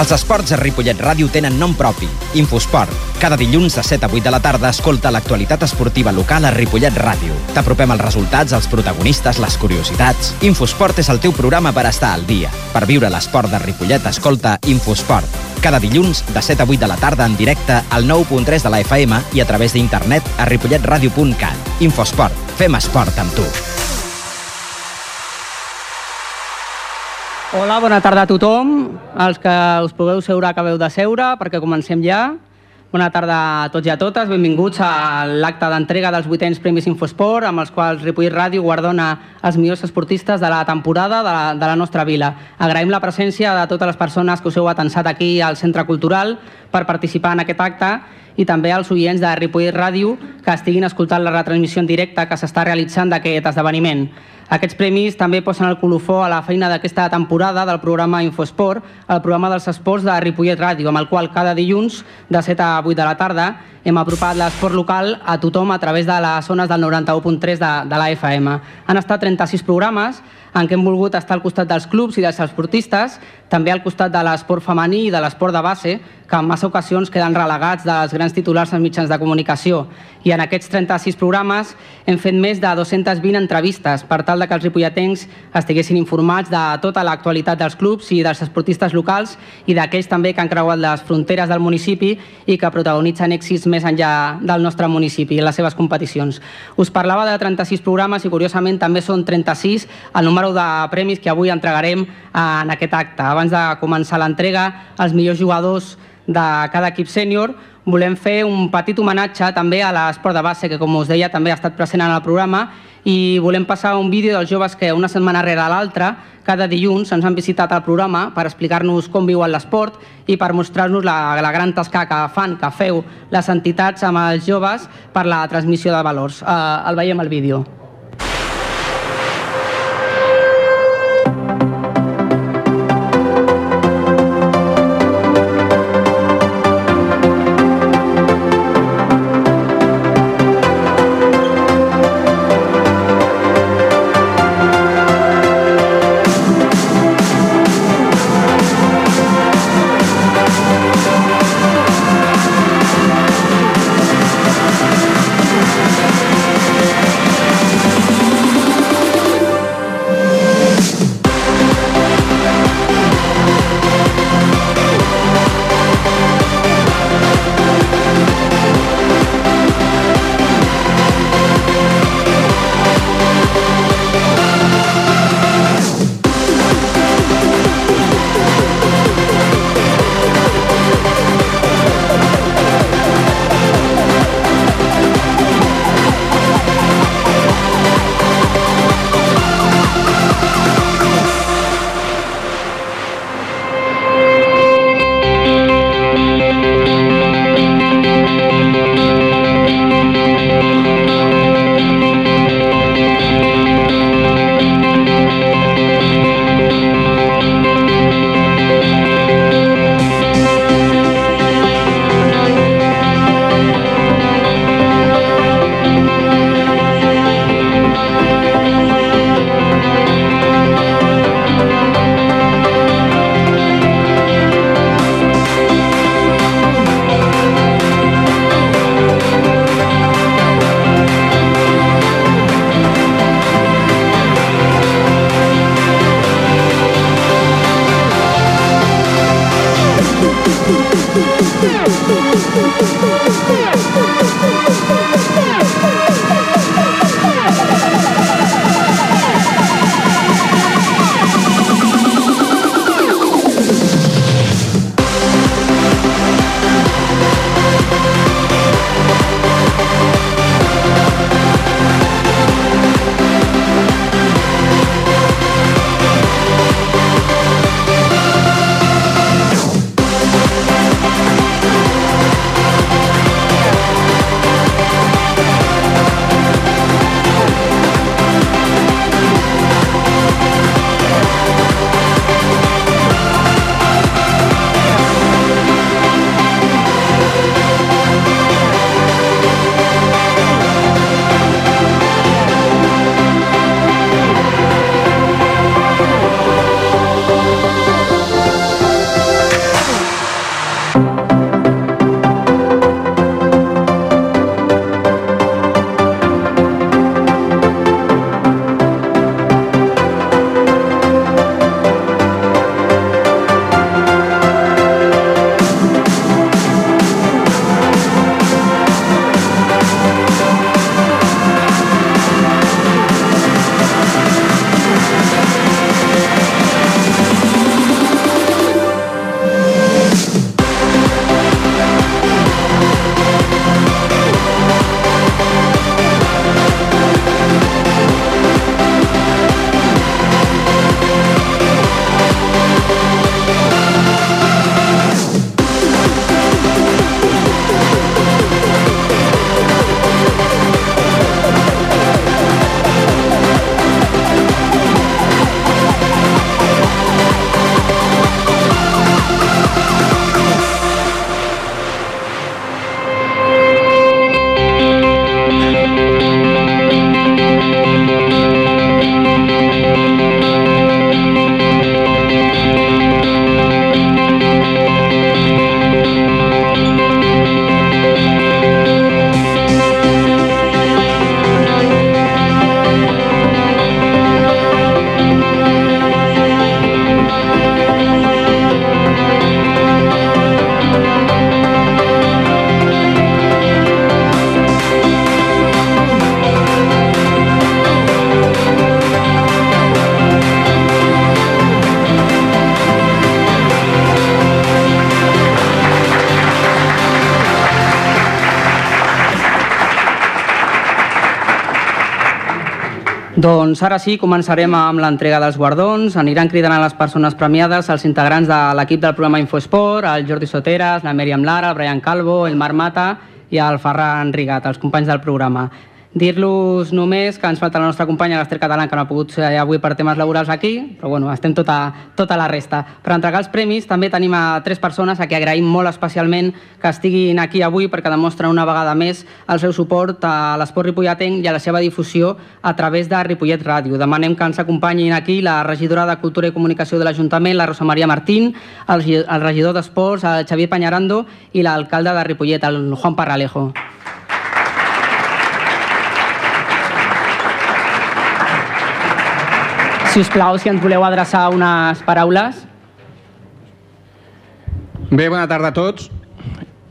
Els esports a Ripollet Ràdio tenen nom propi, Infosport. Cada dilluns de 7 a 8 de la tarda escolta l'actualitat esportiva local a Ripollet Ràdio. T'apropem els resultats, els protagonistes, les curiositats. Infosport és el teu programa per estar al dia. Per viure l'esport de Ripollet, escolta Infosport. Cada dilluns de 7 a 8 de la tarda en directe al 9.3 de la FM i a través d'internet a ripolletradio.cat. Infosport. Fem esport amb tu. Hola, bona tarda a tothom. Els que us pugueu seure, acabeu de seure, perquè comencem ja. Bona tarda a tots i a totes. Benvinguts a l'acte d'entrega dels vuitens Premis Infosport, amb els quals Ripollet Ràdio guardona els millors esportistes de la temporada de la, de la nostra vila. Agraïm la presència de totes les persones que us heu atensat aquí al Centre Cultural per participar en aquest acte i també als oients de Ripollet Ràdio que estiguin escoltant la retransmissió en directe que s'està realitzant d'aquest esdeveniment. Aquests premis també posen el colofó a la feina d'aquesta temporada del programa Infosport, el programa dels esports de Ripollet Ràdio, amb el qual cada dilluns de 7 a 8 de la tarda hem apropat l'esport local a tothom a través de les zones del 91.3 de, de la FM. Han estat 36 programes en què hem volgut estar al costat dels clubs i dels esportistes, també al costat de l'esport femení i de l'esport de base, que en massa ocasions queden relegats dels grans titulars als mitjans de comunicació. I en aquests 36 programes hem fet més de 220 entrevistes per tal de que els ripolletens estiguessin informats de tota l'actualitat dels clubs i dels esportistes locals i d'aquells també que han creuat les fronteres del municipi i que protagonitzen èxits més enllà del nostre municipi i les seves competicions. Us parlava de 36 programes i curiosament també són 36 el número de premis que avui entregarem en aquest acte. Abans de començar l'entrega, els millors jugadors de cada equip sènior, volem fer un petit homenatge també a l'esport de base, que com us deia també ha estat present en el programa, i volem passar un vídeo dels joves que una setmana rere l'altra, cada dilluns, ens han visitat al programa per explicar-nos com viuen l'esport i per mostrar-nos la, la gran tasca que fan, que feu les entitats amb els joves per la transmissió de valors. Uh, el veiem al vídeo. Doncs ara sí, començarem amb l'entrega dels guardons. Aniran cridant a les persones premiades, els integrants de l'equip del programa Infoesport, el Jordi Soteras, la Mèriam Lara, el Brian Calvo, el Marc Mata i el Ferran Rigat, els companys del programa. Dir-los només que ens falta la nostra companya, l'Ester Català, que no ha pogut ser avui per temes laborals aquí, però bueno, estem tota, tota la resta. Per entregar els premis també tenim a tres persones a qui agraïm molt especialment que estiguin aquí avui perquè demostren una vegada més el seu suport a l'esport ripolletenc i a la seva difusió a través de Ripollet Ràdio. Demanem que ens acompanyin aquí la regidora de Cultura i Comunicació de l'Ajuntament, la Rosa Maria Martín, el, el regidor d'Esports, el Xavier Peñarando i l'alcalde de Ripollet, el Juan Parralejo. Si us plau, si ens voleu adreçar unes paraules. Bé, bona tarda a tots.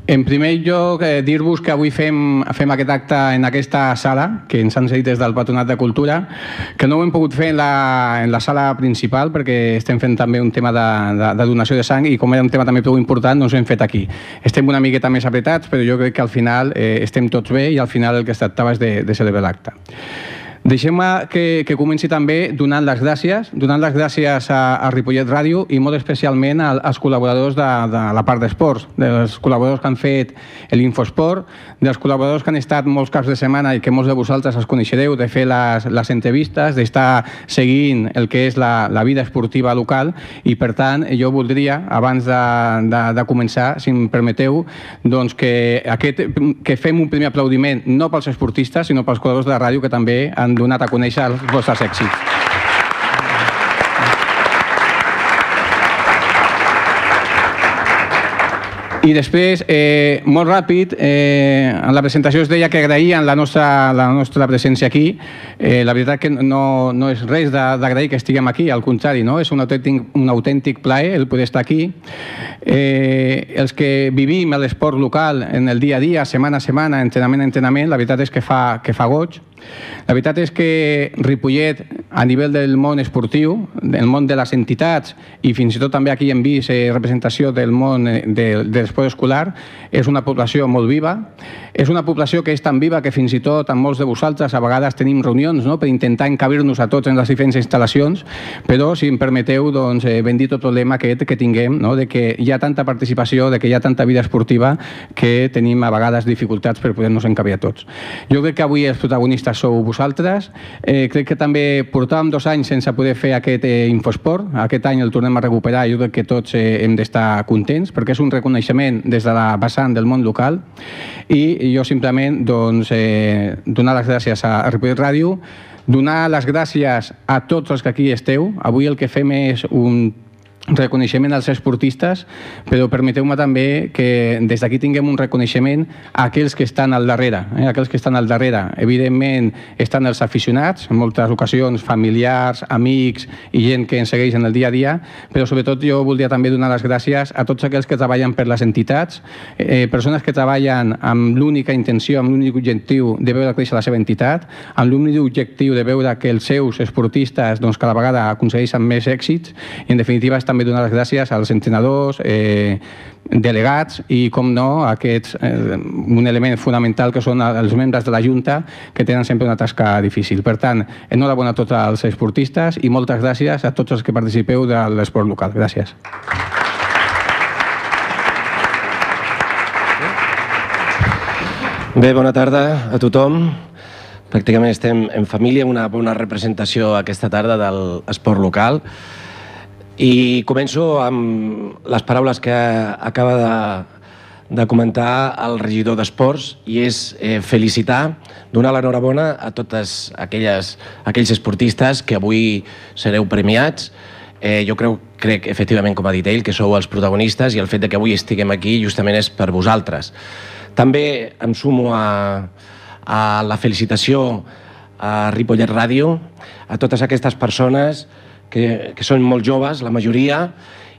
En primer lloc, eh, dir-vos que avui fem, fem aquest acte en aquesta sala, que ens han cedit des del Patronat de Cultura, que no ho hem pogut fer en la, en la sala principal perquè estem fent també un tema de, de, de donació de sang i com era un tema també prou important, no ens ho hem fet aquí. Estem una miqueta més apretats, però jo crec que al final eh, estem tots bé i al final el que es tractava és de, de celebrar l'acte. Deixem-me que, que comenci també donant les gràcies, donant les gràcies a, a Ripollet Ràdio i molt especialment als col·laboradors de, de la part d'esports, dels col·laboradors que han fet l'Infosport, dels col·laboradors que han estat molts caps de setmana i que molts de vosaltres els coneixereu, de fer les, les entrevistes, d'estar seguint el que és la, la vida esportiva local i per tant jo voldria, abans de, de, de començar, si em permeteu, doncs que, aquest, que fem un primer aplaudiment no pels esportistes sinó pels col·laboradors de la ràdio que també han han donat a conèixer els vostres èxits. I després, eh, molt ràpid, eh, en la presentació es deia que agraïen la nostra, la nostra presència aquí. Eh, la veritat que no, no és res d'agrair que estiguem aquí, al contrari, no? és un autèntic, un autèntic plaer el poder estar aquí. Eh, els que vivim l'esport local en el dia a dia, setmana a setmana, entrenament a entrenament, la veritat és que fa, que fa goig. La veritat és que Ripollet, a nivell del món esportiu, del món de les entitats i fins i tot també aquí hem vist eh, representació del món eh, de, de l'esport escolar, és una població molt viva, és una població que és tan viva que fins i tot amb molts de vosaltres a vegades tenim reunions no? per intentar encabir-nos a tots en les diferents instal·lacions, però si em permeteu, doncs, eh, el problema aquest que tinguem, no? de que hi ha tanta participació, de que hi ha tanta vida esportiva que tenim a vegades dificultats per poder-nos encabir a tots. Jo crec que avui els protagonistes sou vosaltres. Eh, crec que també portàvem dos anys sense poder fer aquest eh, Infosport. Aquest any el tornem a recuperar i jo crec que tots eh, hem d'estar contents perquè és un reconeixement des de la vessant del món local i jo simplement doncs, eh, donar les gràcies a Ripollet Ràdio, donar les gràcies a tots els que aquí esteu. Avui el que fem és un reconeixement als esportistes, però permeteu-me també que des d'aquí tinguem un reconeixement a aquells que estan al darrere, eh? aquells que estan al darrere. Evidentment estan els aficionats, en moltes ocasions familiars, amics i gent que ens segueix en el dia a dia, però sobretot jo voldria també donar les gràcies a tots aquells que treballen per les entitats, eh, persones que treballen amb l'única intenció, amb l'únic objectiu de veure créixer la seva entitat, amb l'únic objectiu de veure que els seus esportistes doncs, cada vegada aconsegueixen més èxits i en definitiva estan també donar les gràcies als entrenadors, eh, delegats i, com no, aquests, eh, un element fonamental que són els membres de la Junta que tenen sempre una tasca difícil. Per tant, enhorabona a tots els esportistes i moltes gràcies a tots els que participeu de l'esport local. Gràcies. Bé, bona tarda a tothom. Pràcticament estem en família, una bona representació aquesta tarda de l'esport local. I començo amb les paraules que acaba de, de comentar el regidor d'Esports i és eh, felicitar, donar l'enhorabona a totes aquelles, aquells esportistes que avui sereu premiats. Eh, jo crec, crec, efectivament, com ha dit ell, que sou els protagonistes i el fet de que avui estiguem aquí justament és per vosaltres. També em sumo a, a la felicitació a Ripollet Ràdio, a totes aquestes persones que, que són molt joves, la majoria,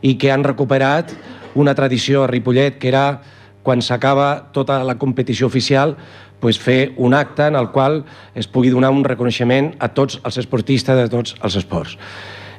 i que han recuperat una tradició a Ripollet que era quan s'acaba tota la competició oficial pues, fer un acte en el qual es pugui donar un reconeixement a tots els esportistes de tots els esports.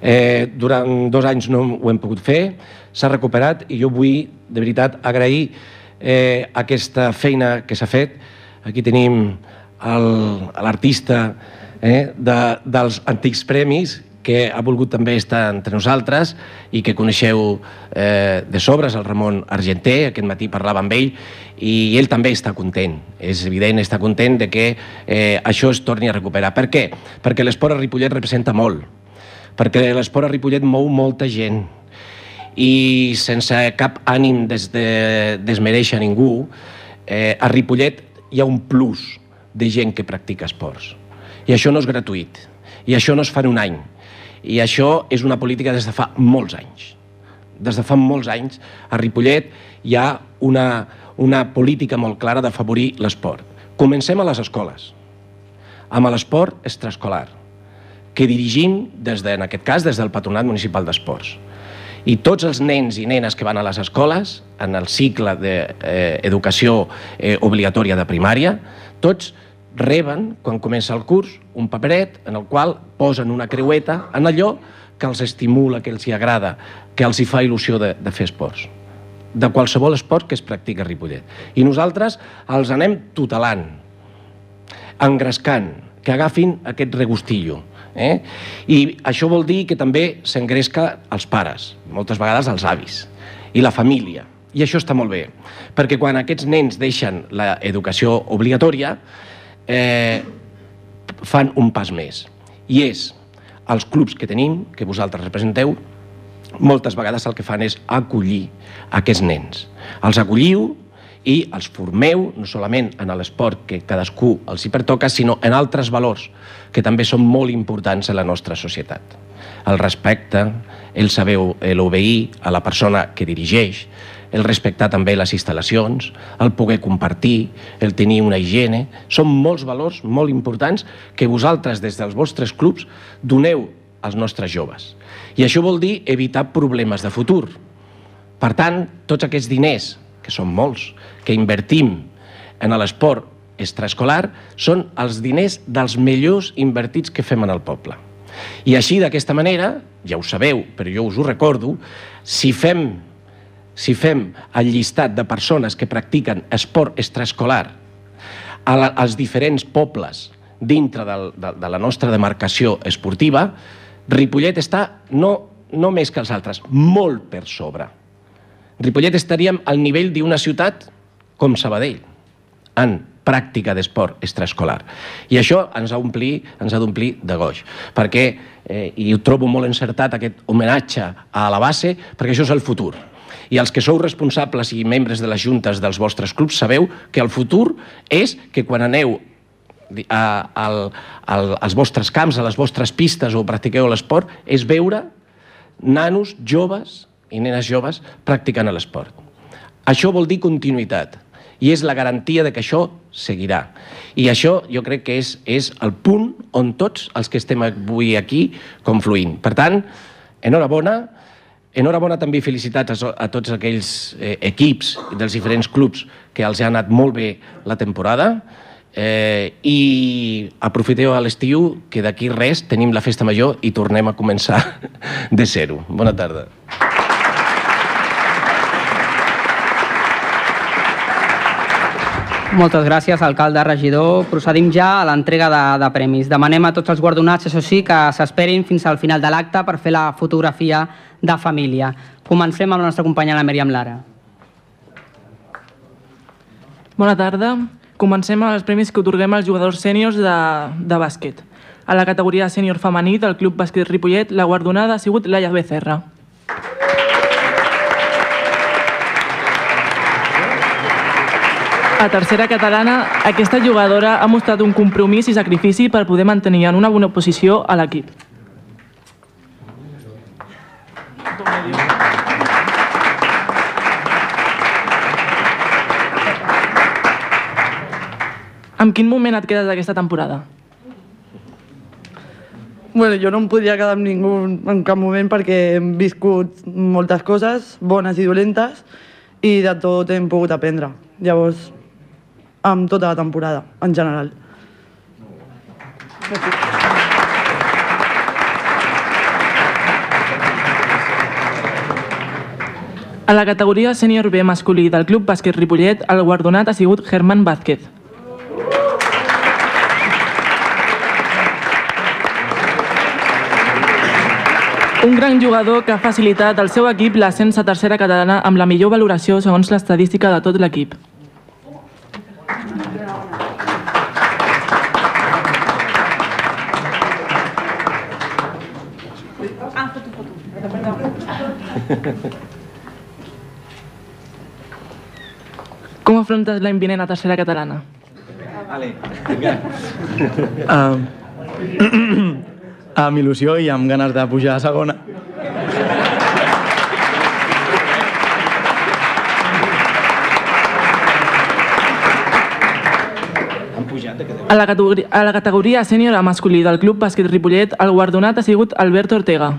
Eh, durant dos anys no ho hem pogut fer, s'ha recuperat i jo vull, de veritat, agrair eh, aquesta feina que s'ha fet. Aquí tenim l'artista eh, de, dels antics premis que ha volgut també estar entre nosaltres i que coneixeu eh, de sobres, el Ramon Argenter, aquest matí parlava amb ell, i ell també està content, és evident, està content de que eh, això es torni a recuperar. Per què? Perquè l'esport a Ripollet representa molt, perquè l'esport a Ripollet mou molta gent, i sense cap ànim des de desmereixer ningú, eh, a Ripollet hi ha un plus de gent que practica esports. I això no és gratuït. I això no es fa en un any. I això és una política des de fa molts anys. Des de fa molts anys a Ripollet hi ha una, una política molt clara d'afavorir l'esport. Comencem a les escoles, amb l'esport extraescolar, que dirigim, des de, en aquest cas, des del Patronat Municipal d'Esports. I tots els nens i nenes que van a les escoles, en el cicle d'educació eh, eh, obligatòria de primària, tots reben, quan comença el curs, un paperet en el qual posen una creueta en allò que els estimula, que els hi agrada, que els hi fa il·lusió de, de fer esports de qualsevol esport que es practica a Ripollet. I nosaltres els anem tutelant, engrescant, que agafin aquest regustillo. Eh? I això vol dir que també s'engresca als pares, moltes vegades als avis, i la família. I això està molt bé, perquè quan aquests nens deixen l'educació obligatòria, eh, fan un pas més. I és els clubs que tenim, que vosaltres representeu, moltes vegades el que fan és acollir aquests nens. Els acolliu i els formeu no solament en l'esport que cadascú els hi pertoca, sinó en altres valors que també són molt importants a la nostra societat. El respecte, el saber l'obeir a la persona que dirigeix, el respectar també les instal·lacions, el poder compartir, el tenir una higiene, són molts valors molt importants que vosaltres des dels vostres clubs doneu als nostres joves. I això vol dir evitar problemes de futur. Per tant, tots aquests diners, que són molts, que invertim en l'esport extraescolar, són els diners dels millors invertits que fem en el poble. I així, d'aquesta manera, ja ho sabeu, però jo us ho recordo, si fem si fem el llistat de persones que practiquen esport extraescolar als diferents pobles dintre del, de, de la nostra demarcació esportiva, Ripollet està no, no més que els altres, molt per sobre. Ripollet estaríem al nivell d'una ciutat com Sabadell, en pràctica d'esport extraescolar. I això ens ha d'omplir ens ha d'omplir de goix, perquè, eh, i ho trobo molt encertat, aquest homenatge a la base, perquè això és el futur. I els que sou responsables i membres de les juntes dels vostres clubs sabeu que el futur és que quan aneu a, a, a, als vostres camps, a les vostres pistes o practiqueu l'esport, és veure nanos joves i nenes joves practicant l'esport. Això vol dir continuïtat i és la garantia de que això seguirà. I això jo crec que és, és el punt on tots els que estem avui aquí confluint. Per tant, enhorabona, Enhorabona també i felicitats a, a tots aquells eh, equips dels diferents clubs que els ha anat molt bé la temporada eh, i aprofiteu a l'estiu que d'aquí res tenim la festa major i tornem a començar de zero. Bona tarda. Moltes gràcies, alcalde, regidor. Procedim ja a l'entrega de, de premis. Demanem a tots els guardonats, això sí, que s'esperin fins al final de l'acte per fer la fotografia de família. Comencem amb la nostra companya, la Mèriam Lara. Bona tarda. Comencem amb els premis que otorguem als jugadors sèniors de, de bàsquet. A la categoria sènior femení del Club Bàsquet Ripollet, la guardonada ha sigut Laia Becerra. A tercera catalana, aquesta jugadora ha mostrat un compromís i sacrifici per poder mantenir en una bona posició a l'equip. Amb quin moment et quedes d'aquesta temporada? Bueno, jo no em podia quedar amb ningú en cap moment perquè hem viscut moltes coses, bones i dolentes, i de tot hem pogut aprendre. Llavors, amb tota la temporada, en general. A la categoria sènior B masculí del Club Bàsquet Ripollet, el guardonat ha sigut Germán Vázquez. Un gran jugador que ha facilitat al seu equip l'ascens a tercera catalana amb la millor valoració segons l'estadística de tot l'equip. Com afrontes la imminent a tercera catalana? Um, amb il·lusió i amb ganes de pujar a segona. A la, categoria, a la categoria sènior a masculí del Club Bàsquet Ripollet, el guardonat ha sigut Albert Ortega.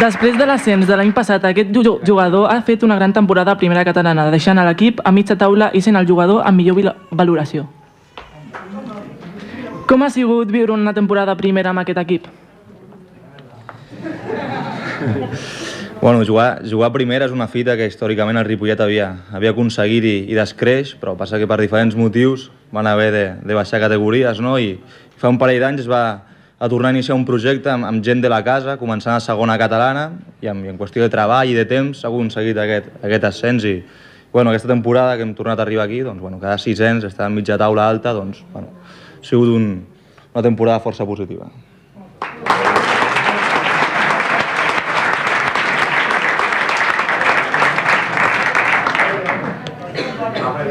Després de l'ascens de l'any passat, aquest ju- jugador ha fet una gran temporada a primera catalana, deixant a l'equip a mitja taula i sent el jugador amb millor valoració. Com ha sigut viure una temporada primera amb aquest equip? Bueno, jugar, jugar primera és una fita que històricament el Ripollet havia, havia aconseguit i, i descreix, però passa que per diferents motius van haver de, de baixar categories, no? I fa un parell d'anys es va a tornar a iniciar un projecte amb, amb gent de la casa, començant a segona catalana, i en, i en qüestió de treball i de temps s'ha aconseguit aquest, aquest ascens i, bueno, aquesta temporada que hem tornat a arribar aquí, doncs, bueno, cada sis anys, estar en mitja taula alta, doncs, bueno, ha sigut un, una temporada força positiva.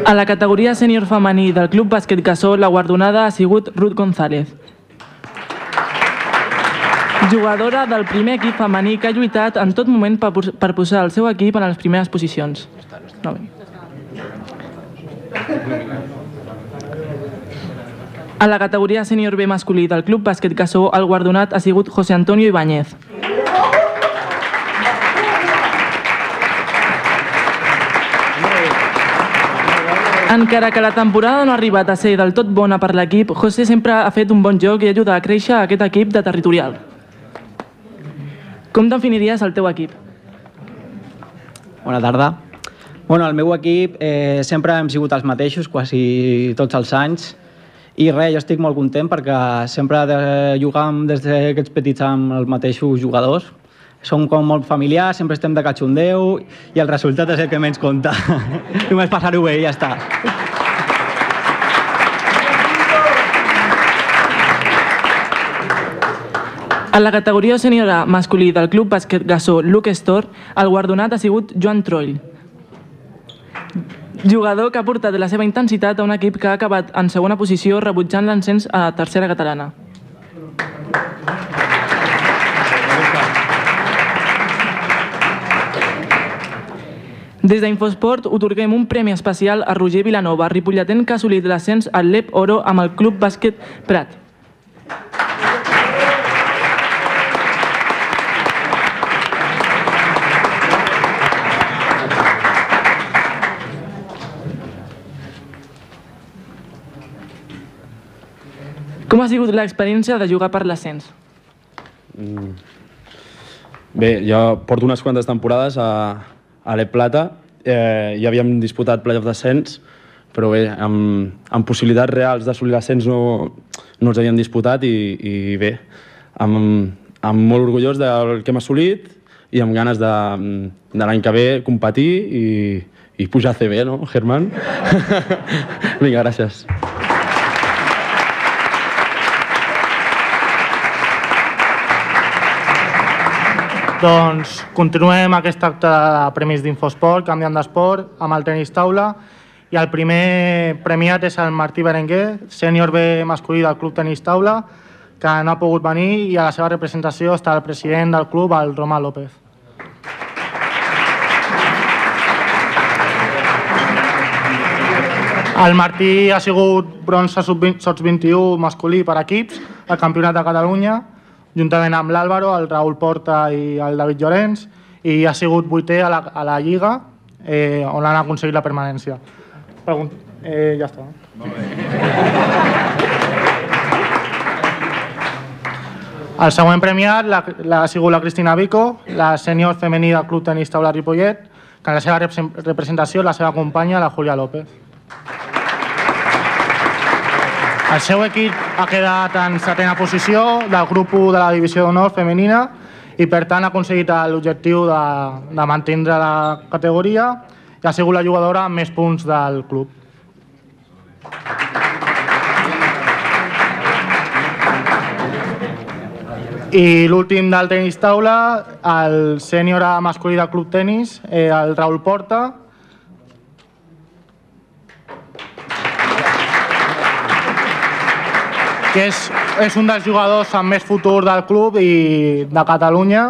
A la categoria sènior femení del Club Bàsquet Cassó, la guardonada ha sigut Ruth González. Jugadora del primer equip femení que ha lluitat en tot moment per, per posar el seu equip en les primeres posicions. No. A la categoria sènior B masculí del Club Bàsquet Cassó, el guardonat ha sigut José Antonio Ibáñez. Encara que la temporada no ha arribat a ser del tot bona per l'equip, José sempre ha fet un bon joc i ajuda a créixer aquest equip de territorial. Com definiries el teu equip? Bona tarda. Bueno, el meu equip eh, sempre hem sigut els mateixos, quasi tots els anys, i res, jo estic molt content perquè sempre de, jugam des de que ets petits amb els mateixos jugadors. Som com molt familiars, sempre estem de catxondeu i el resultat és el que menys compta. Només passar-ho bé i ja està. A la categoria sèniora masculí del Club Bàsquet Gassó Luke Store, el guardonat ha sigut Joan Troll. Jugador que ha portat la seva intensitat a un equip que ha acabat en segona posició rebutjant l'encens a tercera catalana. Des d'Infosport otorguem un premi especial a Roger Vilanova, ripolletent que ha assolit l'ascens al LEP Oro amb el Club Bàsquet Prat. Com ha sigut l'experiència de jugar per l'ascens? Bé, jo porto unes quantes temporades a, a l'E Plata, eh, ja havíem disputat playoff d'ascens, però bé, amb, amb possibilitats reals d'assolir l'ascens no, no els havíem disputat i, i bé, amb, amb molt orgullós del que hem assolit i amb ganes de, de l'any que ve competir i, i pujar a CB, no, Germán? Vinga, gràcies. Doncs continuem aquest acte de premis d'Infosport, canviant d'esport, amb el tenis taula. I el primer premiat és el Martí Berenguer, sènior B masculí del Club Tenis Taula, que no ha pogut venir i a la seva representació està el president del club, el Romà López. El Martí ha sigut bronze sub-21 masculí per equips al Campionat de Catalunya, juntament amb l'Àlvaro, el Raül Porta i el David Llorenç, i ha sigut vuitè a la, a la Lliga, eh, on han aconseguit la permanència. Pregun eh, ja està. El següent premiat la, la, ha sigut la Cristina Vico, la sènior femení del Club Tenis Taula Ripollet, que en la seva representació la seva companya, la Julia López. El seu equip ha quedat en setena posició del grup 1 de la divisió d'honor femenina i per tant ha aconseguit l'objectiu de, de mantindre la categoria i ha sigut la jugadora amb més punts del club. I l'últim del tenis taula, el sènior masculí del club tenis, eh, el Raül Porta, que és, és un dels jugadors amb més futur del club i de Catalunya.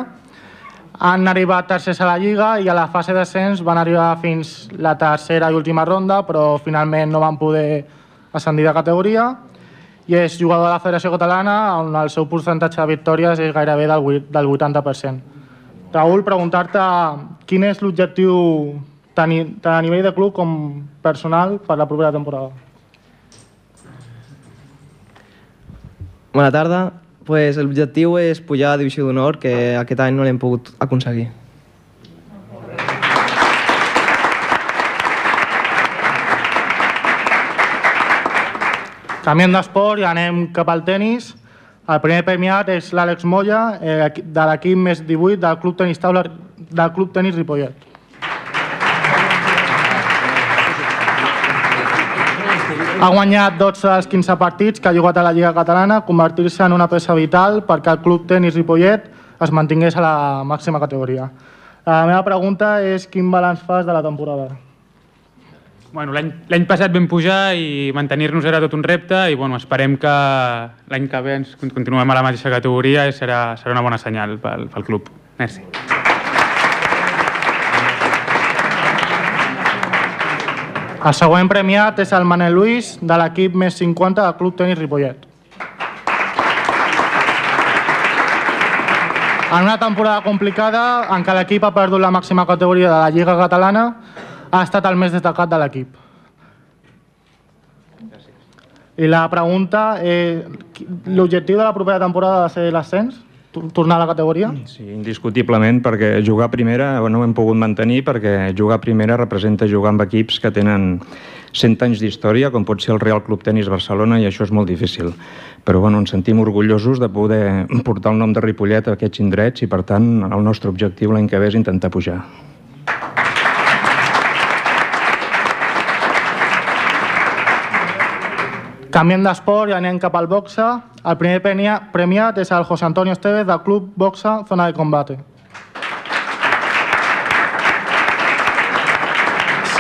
Han arribat tercers a la Lliga i a la fase d'ascens van arribar fins la tercera i última ronda, però finalment no van poder ascendir de categoria. I és jugador de la Federació Catalana on el seu percentatge de victòries és gairebé del, del 80%. Raül, preguntar-te quin és l'objectiu tant a nivell de club com personal per la propera temporada. Bona tarda. Pues L'objectiu és pujar a Divisió d'Honor, que aquest any no l'hem pogut aconseguir. Canviem d'esport i anem cap al tennis. El primer premiat és l'Àlex Moya, eh, de l'equip més 18 del Club Tenis Taula del Club Tenis Ripollet. Ha guanyat 12 dels 15 partits que ha jugat a la Lliga Catalana, convertir-se en una peça vital perquè el Club Tenis Ripollet es mantingués a la màxima categoria. La meva pregunta és quin balanç fas de la temporada? Bueno, L'any passat vam pujar i mantenir-nos era tot un repte i bueno, esperem que l'any que ve ens con- continuem a la mateixa categoria i serà, serà una bona senyal pel, pel club. Merci. El següent premiat és el Manel Luis, de l'equip més 50 del Club Tenis Ripollet. En una temporada complicada, en què l'equip ha perdut la màxima categoria de la Lliga Catalana, ha estat el més destacat de l'equip. I la pregunta, eh, l'objectiu de la propera temporada ha de ser l'ascens? Tor- Tornar a la categoria? Sí, indiscutiblement, perquè jugar a primera no ho hem pogut mantenir, perquè jugar a primera representa jugar amb equips que tenen 100 anys d'història, com pot ser el Real Club Tenis Barcelona, i això és molt difícil. Però bueno, ens sentim orgullosos de poder portar el nom de Ripollet a aquests indrets i, per tant, el nostre objectiu l'any que ve és intentar pujar. Canviem d'esport i anem cap al boxa. El primer premia- premiat és el José Antonio Estevez del Club Boxa Zona de Combate.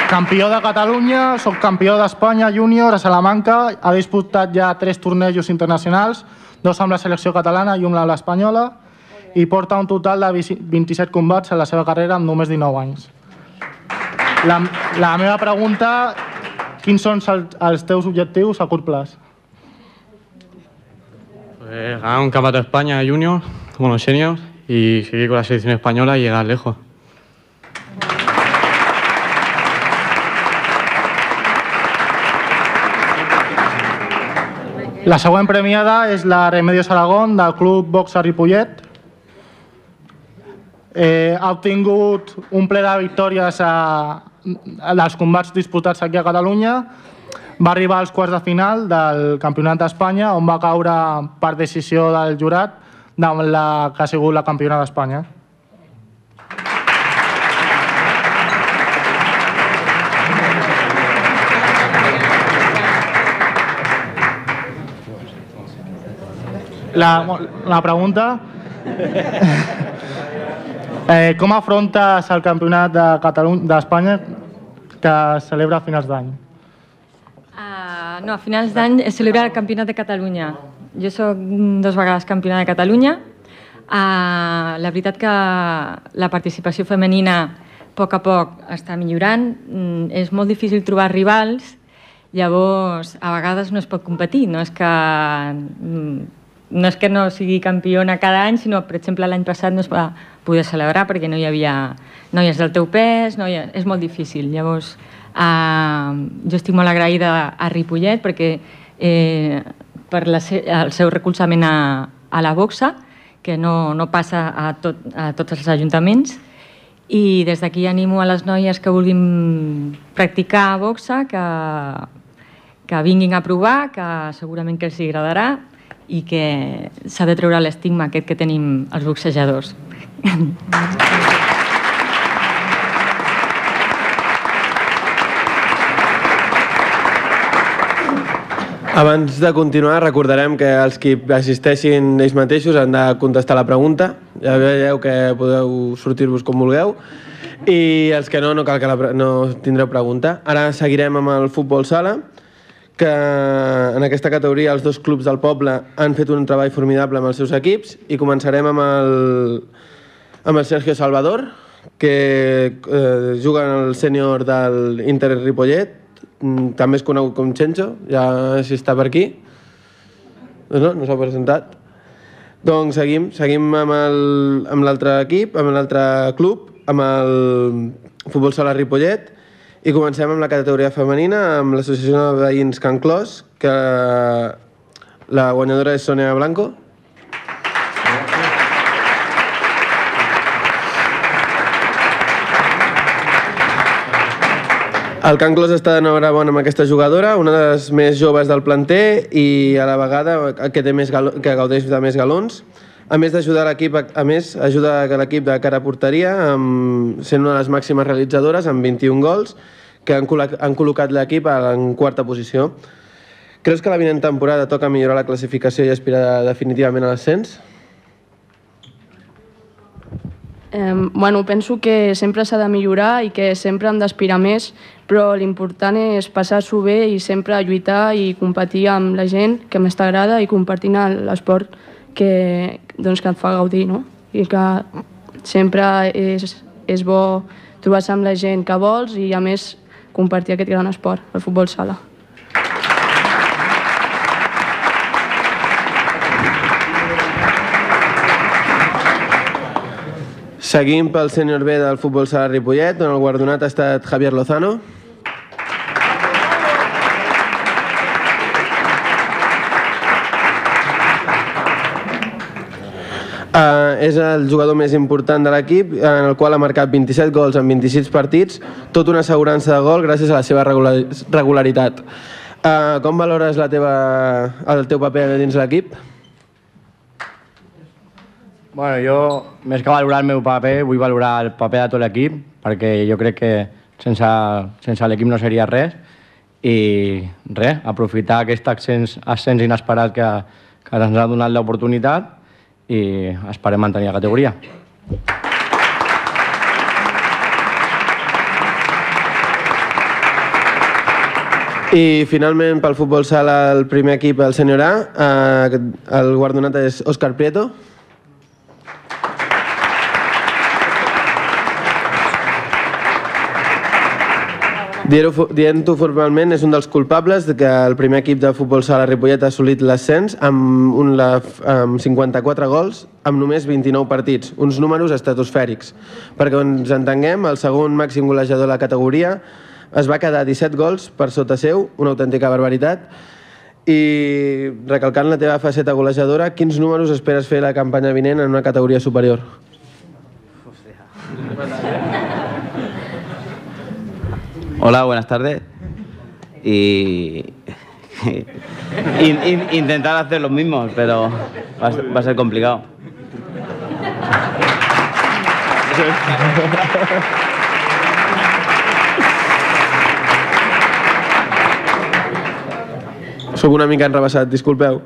Campió de Catalunya, subcampió d'Espanya júnior a Salamanca, ha disputat ja tres tornejos internacionals, dos amb la selecció catalana i un amb l'espanyola, i porta un total de 27 combats en la seva carrera amb només 19 anys. La, la meva pregunta, quins són els, teus objectius a curt plaç? Pues ganar un campeonato de España junior, como los seniors, y seguir con la selección española y llegar lejos. La següent premiada és la Remedios Aragón del Club Boxa Ripollet. Eh, ha obtingut un ple de victòries a dels combats disputats aquí a Catalunya. Va arribar als quarts de final del Campionat d'Espanya, on va caure per decisió del jurat davant la que ha sigut la campiona d'Espanya. La, la pregunta... Eh, com afrontes el campionat de Catalunya d'Espanya que es celebra a finals d'any? Uh, no, a finals d'any es celebra el Campionat de Catalunya. Jo sóc dos vegades campiona de Catalunya. Uh, la veritat que la participació femenina a poc a poc està millorant. Mm, és molt difícil trobar rivals, llavors a vegades no es pot competir. No és que, mm, no, és que no sigui campiona cada any, sinó, per exemple, l'any passat no es va poder celebrar perquè no hi havia noies del teu pes, noies... és molt difícil. Llavors, Uh, jo estic molt agraïda a Ripollet perquè eh, per la se el seu recolzament a, a la boxa, que no, no passa a, tot, a tots els ajuntaments, i des d'aquí animo a les noies que vulguin practicar boxa que, que vinguin a provar, que segurament que els agradarà i que s'ha de treure l'estigma aquest que tenim els boxejadors. Abans de continuar, recordarem que els que assisteixin ells mateixos han de contestar la pregunta. Ja veieu que podeu sortir-vos com vulgueu. I els que no, no cal que la, no tindreu pregunta. Ara seguirem amb el futbol sala, que en aquesta categoria els dos clubs del poble han fet un treball formidable amb els seus equips i començarem amb el, amb el Sergio Salvador, que eh, juga en el sènior del Inter Ripollet, mm, també és conegut com Chencho, ja si està per aquí. No, no s'ha presentat. Doncs seguim, seguim amb l'altre equip, amb l'altre club, amb el Futbol Sala Ripollet, i comencem amb la categoria femenina, amb l'associació de veïns Can Clos, que la guanyadora és Sonia Blanco. El Can Clos està d'enhorabona amb aquesta jugadora, una de les més joves del planter i a la vegada que, té més galo, que gaudeix de més galons. A més d'ajudar l'equip, a més ajuda l'equip de cara a porteria, amb, sent una de les màximes realitzadores amb 21 gols, que han, han col·locat l'equip en quarta posició. Creus que la vinent temporada toca millorar la classificació i aspirar definitivament a l'ascens? Eh, bueno, penso que sempre s'ha de millorar i que sempre hem d'aspirar més, però l'important és passar-s'ho bé i sempre lluitar i competir amb la gent que més t'agrada i compartint l'esport que, doncs, que et fa gaudir, no? I que sempre és, és bo trobar-se amb la gent que vols i, a més, compartir aquest gran esport, el futbol sala. Seguim pel sènior B del futbol sala Ripollet, on el guardonat ha estat Javier Lozano. Uh, és el jugador més important de l'equip, en el qual ha marcat 27 gols en 26 partits, tot una assegurança de gol gràcies a la seva regular, regularitat. Uh, com valores la teva, el teu paper dins l'equip? Bueno, jo, més que valorar el meu paper, vull valorar el paper de tot l'equip, perquè jo crec que sense, sense l'equip no seria res. I res, aprofitar aquest ascens, ascens inesperat que, que ens ha donat l'oportunitat i esperem mantenir la categoria. I finalment pel futbol sala el primer equip, el sènior A, eh, el guardonat és Òscar Prieto. Dient-ho dient formalment, és un dels culpables de que el primer equip de futbol sala Ripollet ha assolit l'ascens amb, un, la, amb 54 gols amb només 29 partits, uns números estratosfèrics. Perquè ens entenguem, el segon màxim golejador de la categoria es va quedar 17 gols per sota seu, una autèntica barbaritat, i recalcant la teva faceta golejadora, quins números esperes fer la campanya vinent en una categoria superior? Hola, buenas tardes. Y, in- in- intentar hacer los mismos, pero va a ser, va a ser complicado. Soc una mica enrebaçat, disculpeu.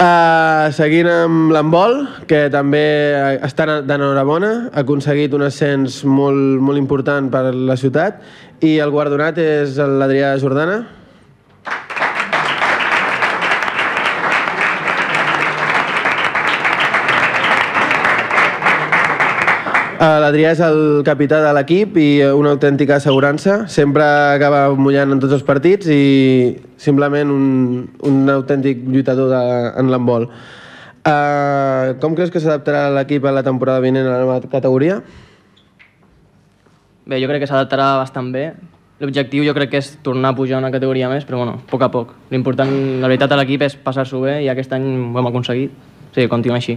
Uh, seguint amb l'handbol, que també està d'enhorabona, ha aconseguit un ascens molt, molt important per la ciutat, i el guardonat és l'Adrià Jordana. Uh, L'Adrià és el capità de l'equip i una autèntica assegurança. Sempre acaba mullant en tots els partits i simplement un, un autèntic lluitador de, en l'handbol. Uh, com creus que s'adaptarà l'equip a la temporada vinent a la nova categoria? Bé, jo crec que s'adaptarà bastant bé. L'objectiu jo crec que és tornar a pujar una categoria més, però bueno, a poc a poc. L'important, la veritat, a l'equip és passar-s'ho bé i aquest any ho hem aconseguit. Sí, continuem així.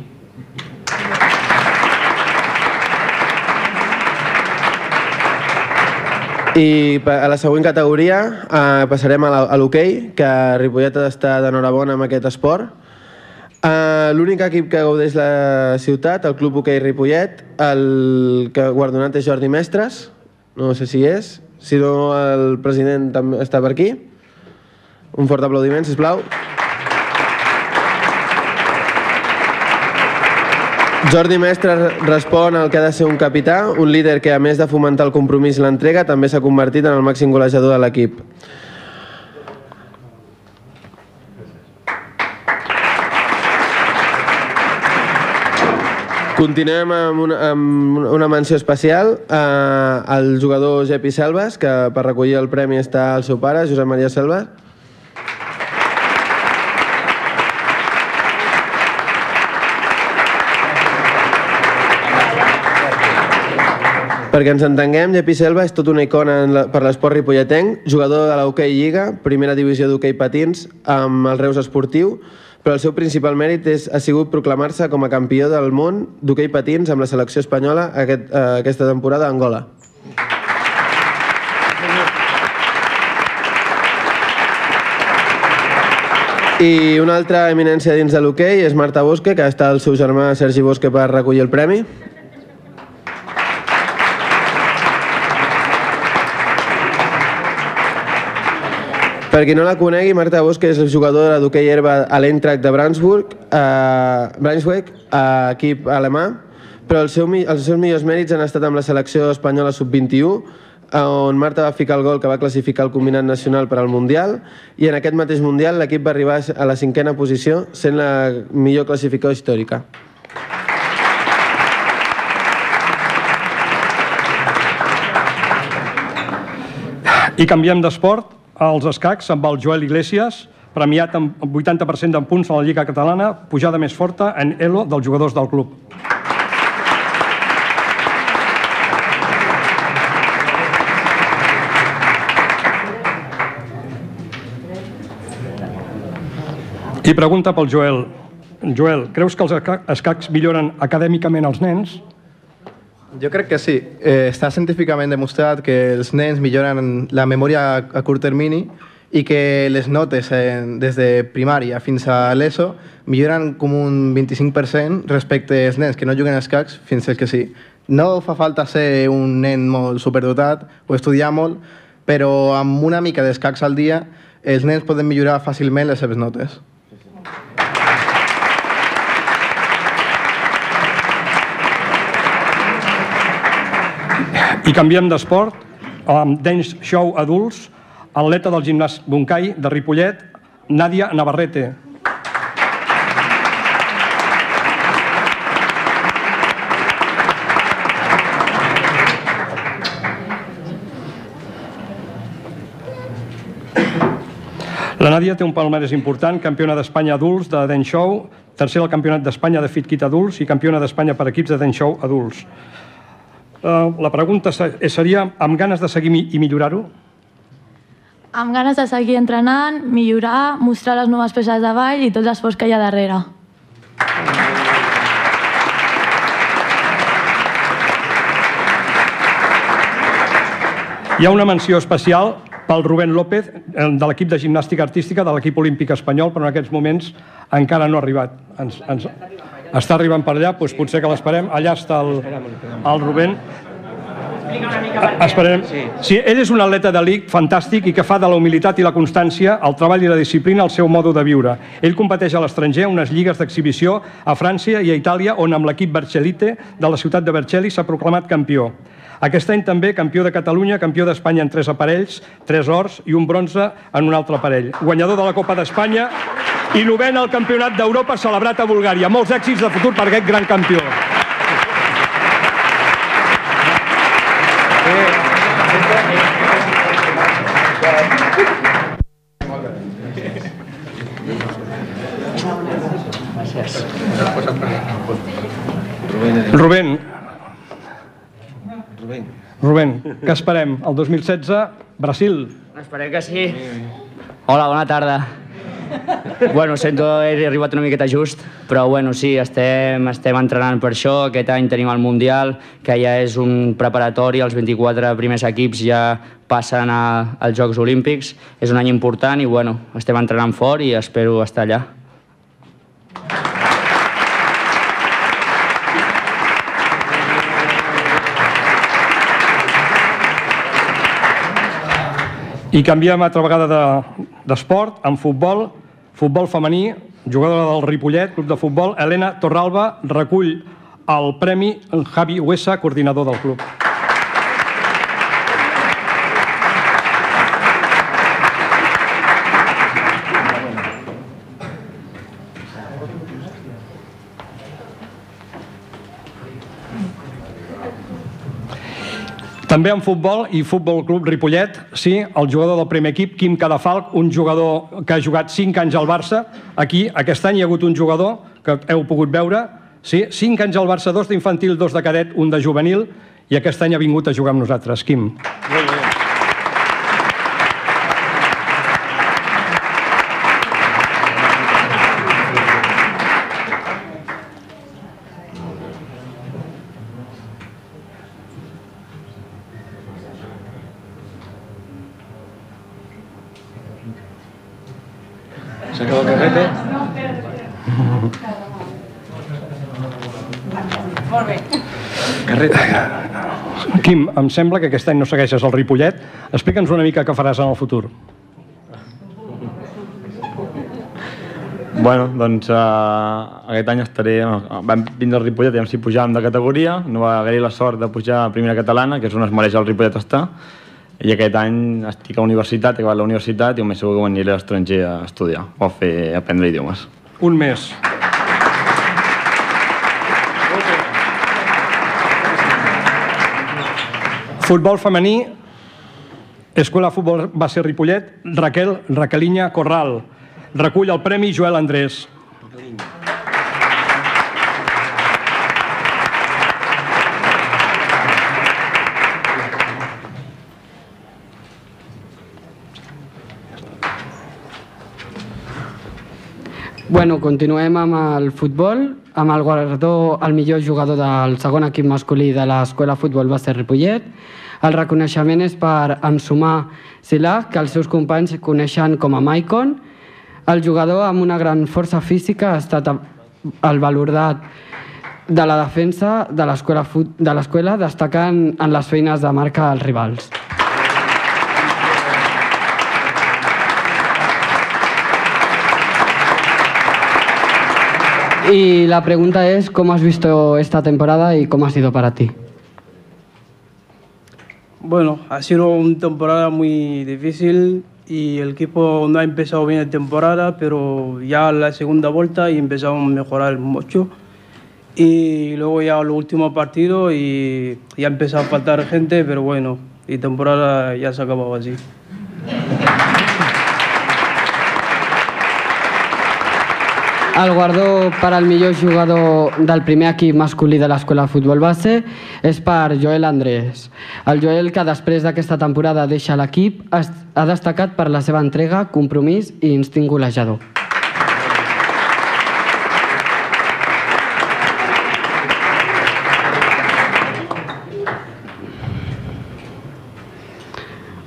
I a la següent categoria eh, passarem a l'hoquei, que Ripollet està d'enhorabona amb aquest esport. Uh, L'únic equip que gaudeix la ciutat, el Club Hoquei Ripollet, el que guardonat és Jordi Mestres, no sé si és, si no el president també està per aquí. Un fort aplaudiment, sisplau. Jordi Mestre respon al que ha de ser un capità, un líder que a més de fomentar el compromís i l'entrega també s'ha convertit en el màxim golejador de l'equip. Continuem amb una, amb una menció especial eh, al jugador Jepi Selves, que per recollir el premi està el seu pare, Josep Maria Selves. Perquè ens entenguem, Jepi Selva és tot una icona la, per l'esport ripolletenc, jugador de l'Hockey Lliga, primera divisió d'hoquei patins amb el Reus Esportiu, però el seu principal mèrit és, ha sigut proclamar-se com a campió del món d'hoquei patins amb la selecció espanyola aquest, eh, aquesta temporada a Angola. I una altra eminència dins de l'hoquei és Marta Bosque, que està el seu germà Sergi Bosque per recollir el premi. Per qui no la conegui, Marta Bosque és jugadora d'hoquei herba a l'Eintracht de Brandsburg, eh, Brunswick, eh, equip alemà, però el seu, els seus millors mèrits han estat amb la selecció espanyola sub-21, eh, on Marta va ficar el gol que va classificar el combinat nacional per al Mundial, i en aquest mateix Mundial l'equip va arribar a la cinquena posició, sent la millor classificadora històrica. I canviem d'esport als escacs amb el Joel Iglesias, premiat amb 80% de punts a la Lliga Catalana, pujada més forta en Elo dels jugadors del club. I pregunta pel Joel. Joel, creus que els esca- escacs milloren acadèmicament els nens? Jo crec que sí. Eh, està científicament demostrat que els nens milloren la memòria a, curt termini i que les notes eh, des de primària fins a l'ESO milloren com un 25% respecte als nens que no juguen a escacs fins als que sí. No fa falta ser un nen molt superdotat o estudiar molt, però amb una mica d'escacs al dia els nens poden millorar fàcilment les seves notes. I canviem d'esport, amb Dance Show Adults, atleta del gimnàs Buncai de Ripollet, Nàdia Navarrete. La Nàdia té un palmarès important, campiona d'Espanya adults de Dance Show, tercera al campionat d'Espanya de Fit Kit adults i campiona d'Espanya per equips de Dance Show adults. Uh, la pregunta se- seria, amb ganes de seguir i millorar-ho? Amb ganes de seguir entrenant, millorar, mostrar les noves peces de ball i tots els l'esforç que hi ha darrere. Hi ha una menció especial pel Rubén López, eh, de l'equip de gimnàstica artística de l'equip olímpic espanyol, però en aquests moments encara no ha arribat. Ens, ens, està arribant per allà, doncs potser que l'esperem. Allà està el, el Rubén. Esperem. Sí, ell és un atleta d'elit fantàstic i que fa de la humilitat i la constància, el treball i la disciplina el seu modo de viure. Ell competeix a l'estranger unes lligues d'exhibició a França i a Itàlia, on amb l'equip Vercellite de la ciutat de Vercelli s'ha proclamat campió. Aquest any també campió de Catalunya, campió d'Espanya en tres aparells, tres ors i un bronze en un altre aparell. Guanyador de la Copa d'Espanya i novena al Campionat d'Europa celebrat a Bulgària. Molts èxits de futur per aquest gran campió. Rubén, Rubén. Rubén, què esperem? El 2016, Brasil. Esperem que sí. Hola, bona tarda. Bueno, sento he arribat una miqueta just, però bueno, sí, estem, estem entrenant per això. Aquest any tenim el Mundial, que ja és un preparatori, els 24 primers equips ja passen a, als Jocs Olímpics. És un any important i bueno, estem entrenant fort i espero estar allà. I canviem altra vegada de- d'esport, de, en futbol, futbol femení, jugadora del Ripollet, club de futbol, Helena Torralba, recull el premi Javi Huesa, coordinador del club. També en futbol i Futbol Club Ripollet, sí, el jugador del primer equip, Quim Cadafalc, un jugador que ha jugat 5 anys al Barça. Aquí, aquest any, hi ha hagut un jugador que heu pogut veure, sí, 5 anys al Barça, dos d'infantil, dos de cadet, un de juvenil, i aquest any ha vingut a jugar amb nosaltres. Quim. S'acaba em sembla que aquest any no segueixes el Ripollet. Explica'ns una mica què faràs en el futur. Bueno, doncs uh, aquest any estaré... Uh, vam vindre al Ripollet, aviam si pujàvem de categoria, no va haver-hi la sort de pujar a primera catalana, que és on es mereix el Ripollet estar, i aquest any estic a universitat, he acabat la universitat i el més segur que m'aniré a l'estranger a estudiar o a fer a aprendre idiomes. Un mes. Futbol femení, Escola Futbol Base Ripollet, Raquel, Raquelinya Corral. Recull el Premi Joel Andrés. Bueno, continuem amb el futbol, amb el guardó al millor jugador del segon equip masculí de l'Escola Futbol Base Ripollet. El reconeixement és per Ensumar Silà, que els seus companys coneixen com a Maicon. El jugador amb una gran força física ha estat el valorat de la defensa de l'escola, destacant en les feines de marca als rivals. Y la pregunta es, ¿cómo has visto esta temporada y cómo ha sido para ti? Bueno, ha sido una temporada muy difícil y el equipo no ha empezado bien la temporada, pero ya la segunda vuelta y empezamos a mejorar mucho. Y luego ya el último partido y ya empezó a faltar gente, pero bueno, y temporada ya se ha acabado así. El guardó per al millor jugador del primer equip masculí de l'escola de futbol base és per Joel Andrés. El Joel, que després d'aquesta temporada deixa l'equip, ha destacat per la seva entrega, compromís i instint golejador.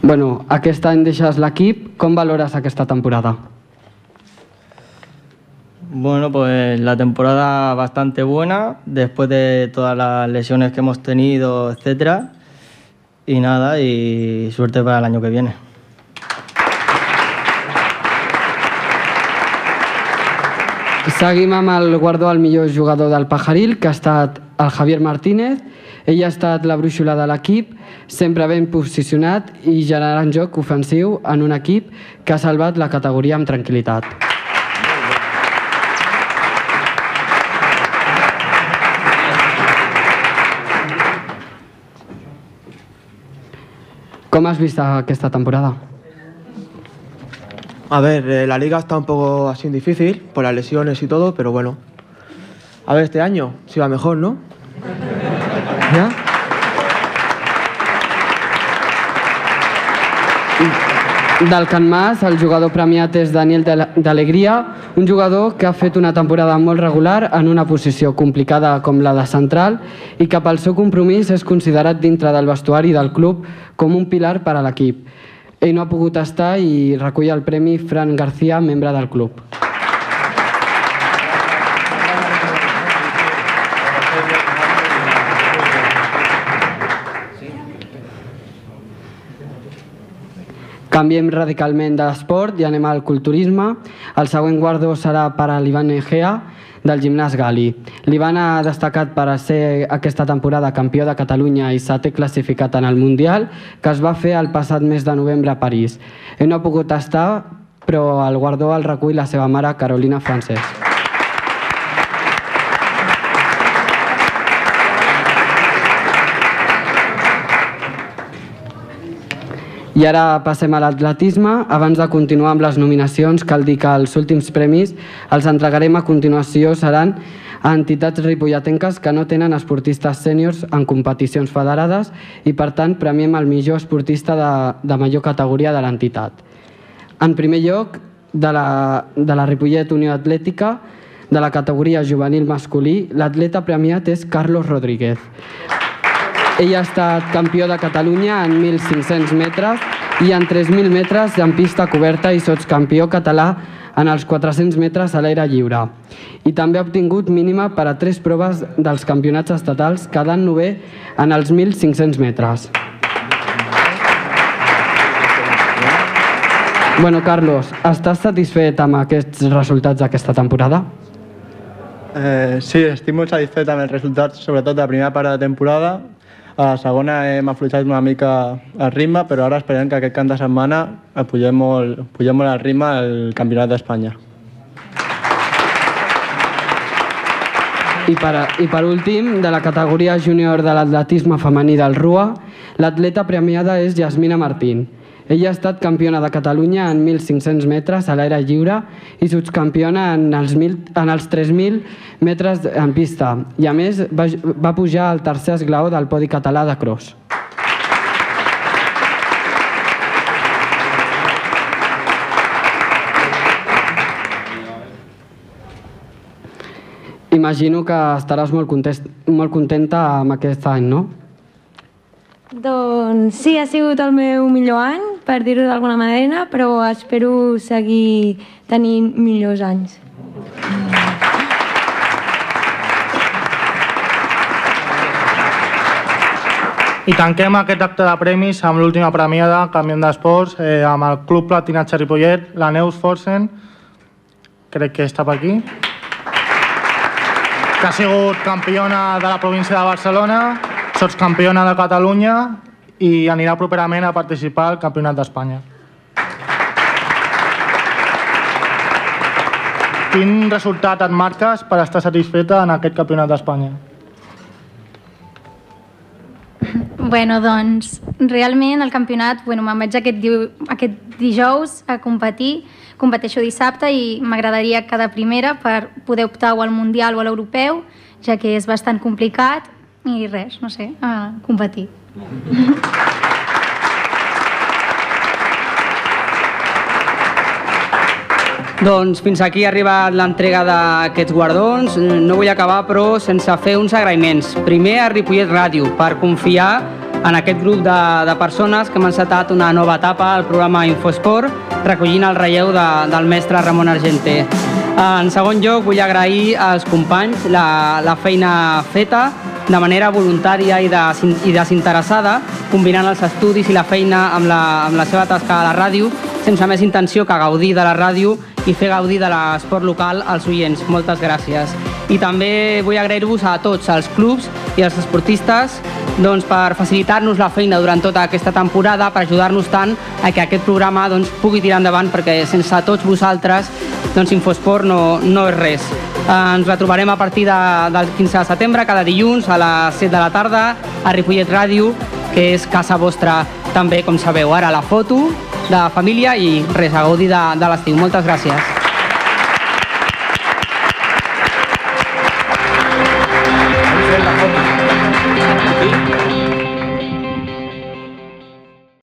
Bueno, aquest any deixes l'equip. Com valores aquesta temporada? Bueno, pues la temporada bastante buena, después de todas las lesiones que hemos tenido, etcétera. Y nada, y suerte para el año que viene. Seguim amb el guardó al millor jugador del Pajaril, que ha estat el Javier Martínez. Ell ha estat la brúixola de l'equip, sempre ben posicionat i generant joc ofensiu en un equip que ha salvat la categoria amb tranquil·litat. Com has vist aquesta temporada? A ver, eh, la liga está un poco así difícil por las lesiones y todo, pero bueno. A ver, este año si va mejor, ¿no? ¿Ya? Del Can Mas, el jugador premiat és Daniel d'Alegria, un jugador que ha fet una temporada molt regular en una posició complicada com la de central i que pel seu compromís és considerat dintre del vestuari del club com un pilar per a l'equip. Ell no ha pogut estar i recull el premi Fran García, membre del club. Canviem radicalment d'esport i anem al culturisme. El següent guardó serà per a l'Ivan Egea, del gimnàs Gali. L'Ivan ha destacat per a ser aquesta temporada campió de Catalunya i setè classificat en el Mundial, que es va fer el passat mes de novembre a París. No ha pogut estar, però el guardó el recull la seva mare, Carolina Francesc. I ara passem a l'atletisme. Abans de continuar amb les nominacions, cal dir que els últims premis els entregarem a continuació seran a entitats ripolletenques que no tenen esportistes sèniors en competicions federades i, per tant, premiem el millor esportista de, de major categoria de l'entitat. En primer lloc, de la, de la Ripollet Unió Atlètica, de la categoria juvenil masculí, l'atleta premiat és Carlos Rodríguez. Ell ha estat campió de Catalunya en 1.500 metres i en 3.000 metres en pista coberta i sotscampió català en els 400 metres a l'aire lliure. I també ha obtingut mínima per a tres proves dels campionats estatals, quedant nové en els 1.500 metres. Bueno, Carlos, estàs satisfet amb aquests resultats d'aquesta temporada? Eh, sí, estic molt satisfet amb els resultats, sobretot de la primera part de temporada, a la segona hem afluixat una mica el ritme, però ara esperem que aquest camp de setmana pugem molt, pugem molt el ritme al Campionat d'Espanya. I per, I per últim, de la categoria júnior de l'atletisme femení del RUA, l'atleta premiada és Jasmina Martín. Ella ha estat campiona de Catalunya en 1.500 metres a l'aire lliure i subcampiona en els, 1, en els 3.000 metres en pista. I a més va, va pujar al tercer esglaó del podi català de cross. Imagino que estaràs molt, contest, molt contenta amb aquest any, no? Doncs sí, ha sigut el meu millor any, per dir-ho d'alguna manera, però espero seguir tenint millors anys. I tanquem aquest acte de premis amb l'última premiada, Canviem d'Esports, eh, amb el Club Platinatge Ripollet, la Neus Forsen, crec que està per aquí, que ha sigut campiona de la província de Barcelona, sotscampiona de Catalunya i anirà properament a participar al Campionat d'Espanya. Quin resultat et marques per estar satisfeta en aquest Campionat d'Espanya? Bueno, doncs, realment el campionat, bueno, me'n vaig aquest, diu, aquest dijous a competir, competeixo dissabte i m'agradaria cada primera per poder optar o al Mundial o a l'Europeu, ja que és bastant complicat i res, no sé, a competir. Doncs fins aquí ha arribat l'entrega d'aquests guardons. No vull acabar, però, sense fer uns agraïments. Primer a Ripollet Ràdio, per confiar en aquest grup de, de persones que m'han encetat una nova etapa al programa Infosport, recollint el relleu de, del mestre Ramon Argenter. En segon lloc, vull agrair als companys la, la feina feta de manera voluntària i, de, i desinteressada, combinant els estudis i la feina amb la, amb la seva tasca a la ràdio, sense més intenció que gaudir de la ràdio i fer gaudir de l'esport local als oients. Moltes gràcies. I també vull agrair-vos a tots, els clubs i els esportistes, doncs, per facilitar-nos la feina durant tota aquesta temporada, per ajudar-nos tant a que aquest programa doncs, pugui tirar endavant, perquè sense tots vosaltres doncs, Infosport no, no és res. Ens la trobarem a partir de, del 15 de setembre, cada dilluns a les 7 de la tarda, a Ripollet Ràdio, que és casa vostra també, com sabeu. Ara la foto de família i res, a gaudir de, de l'estiu. Moltes gràcies.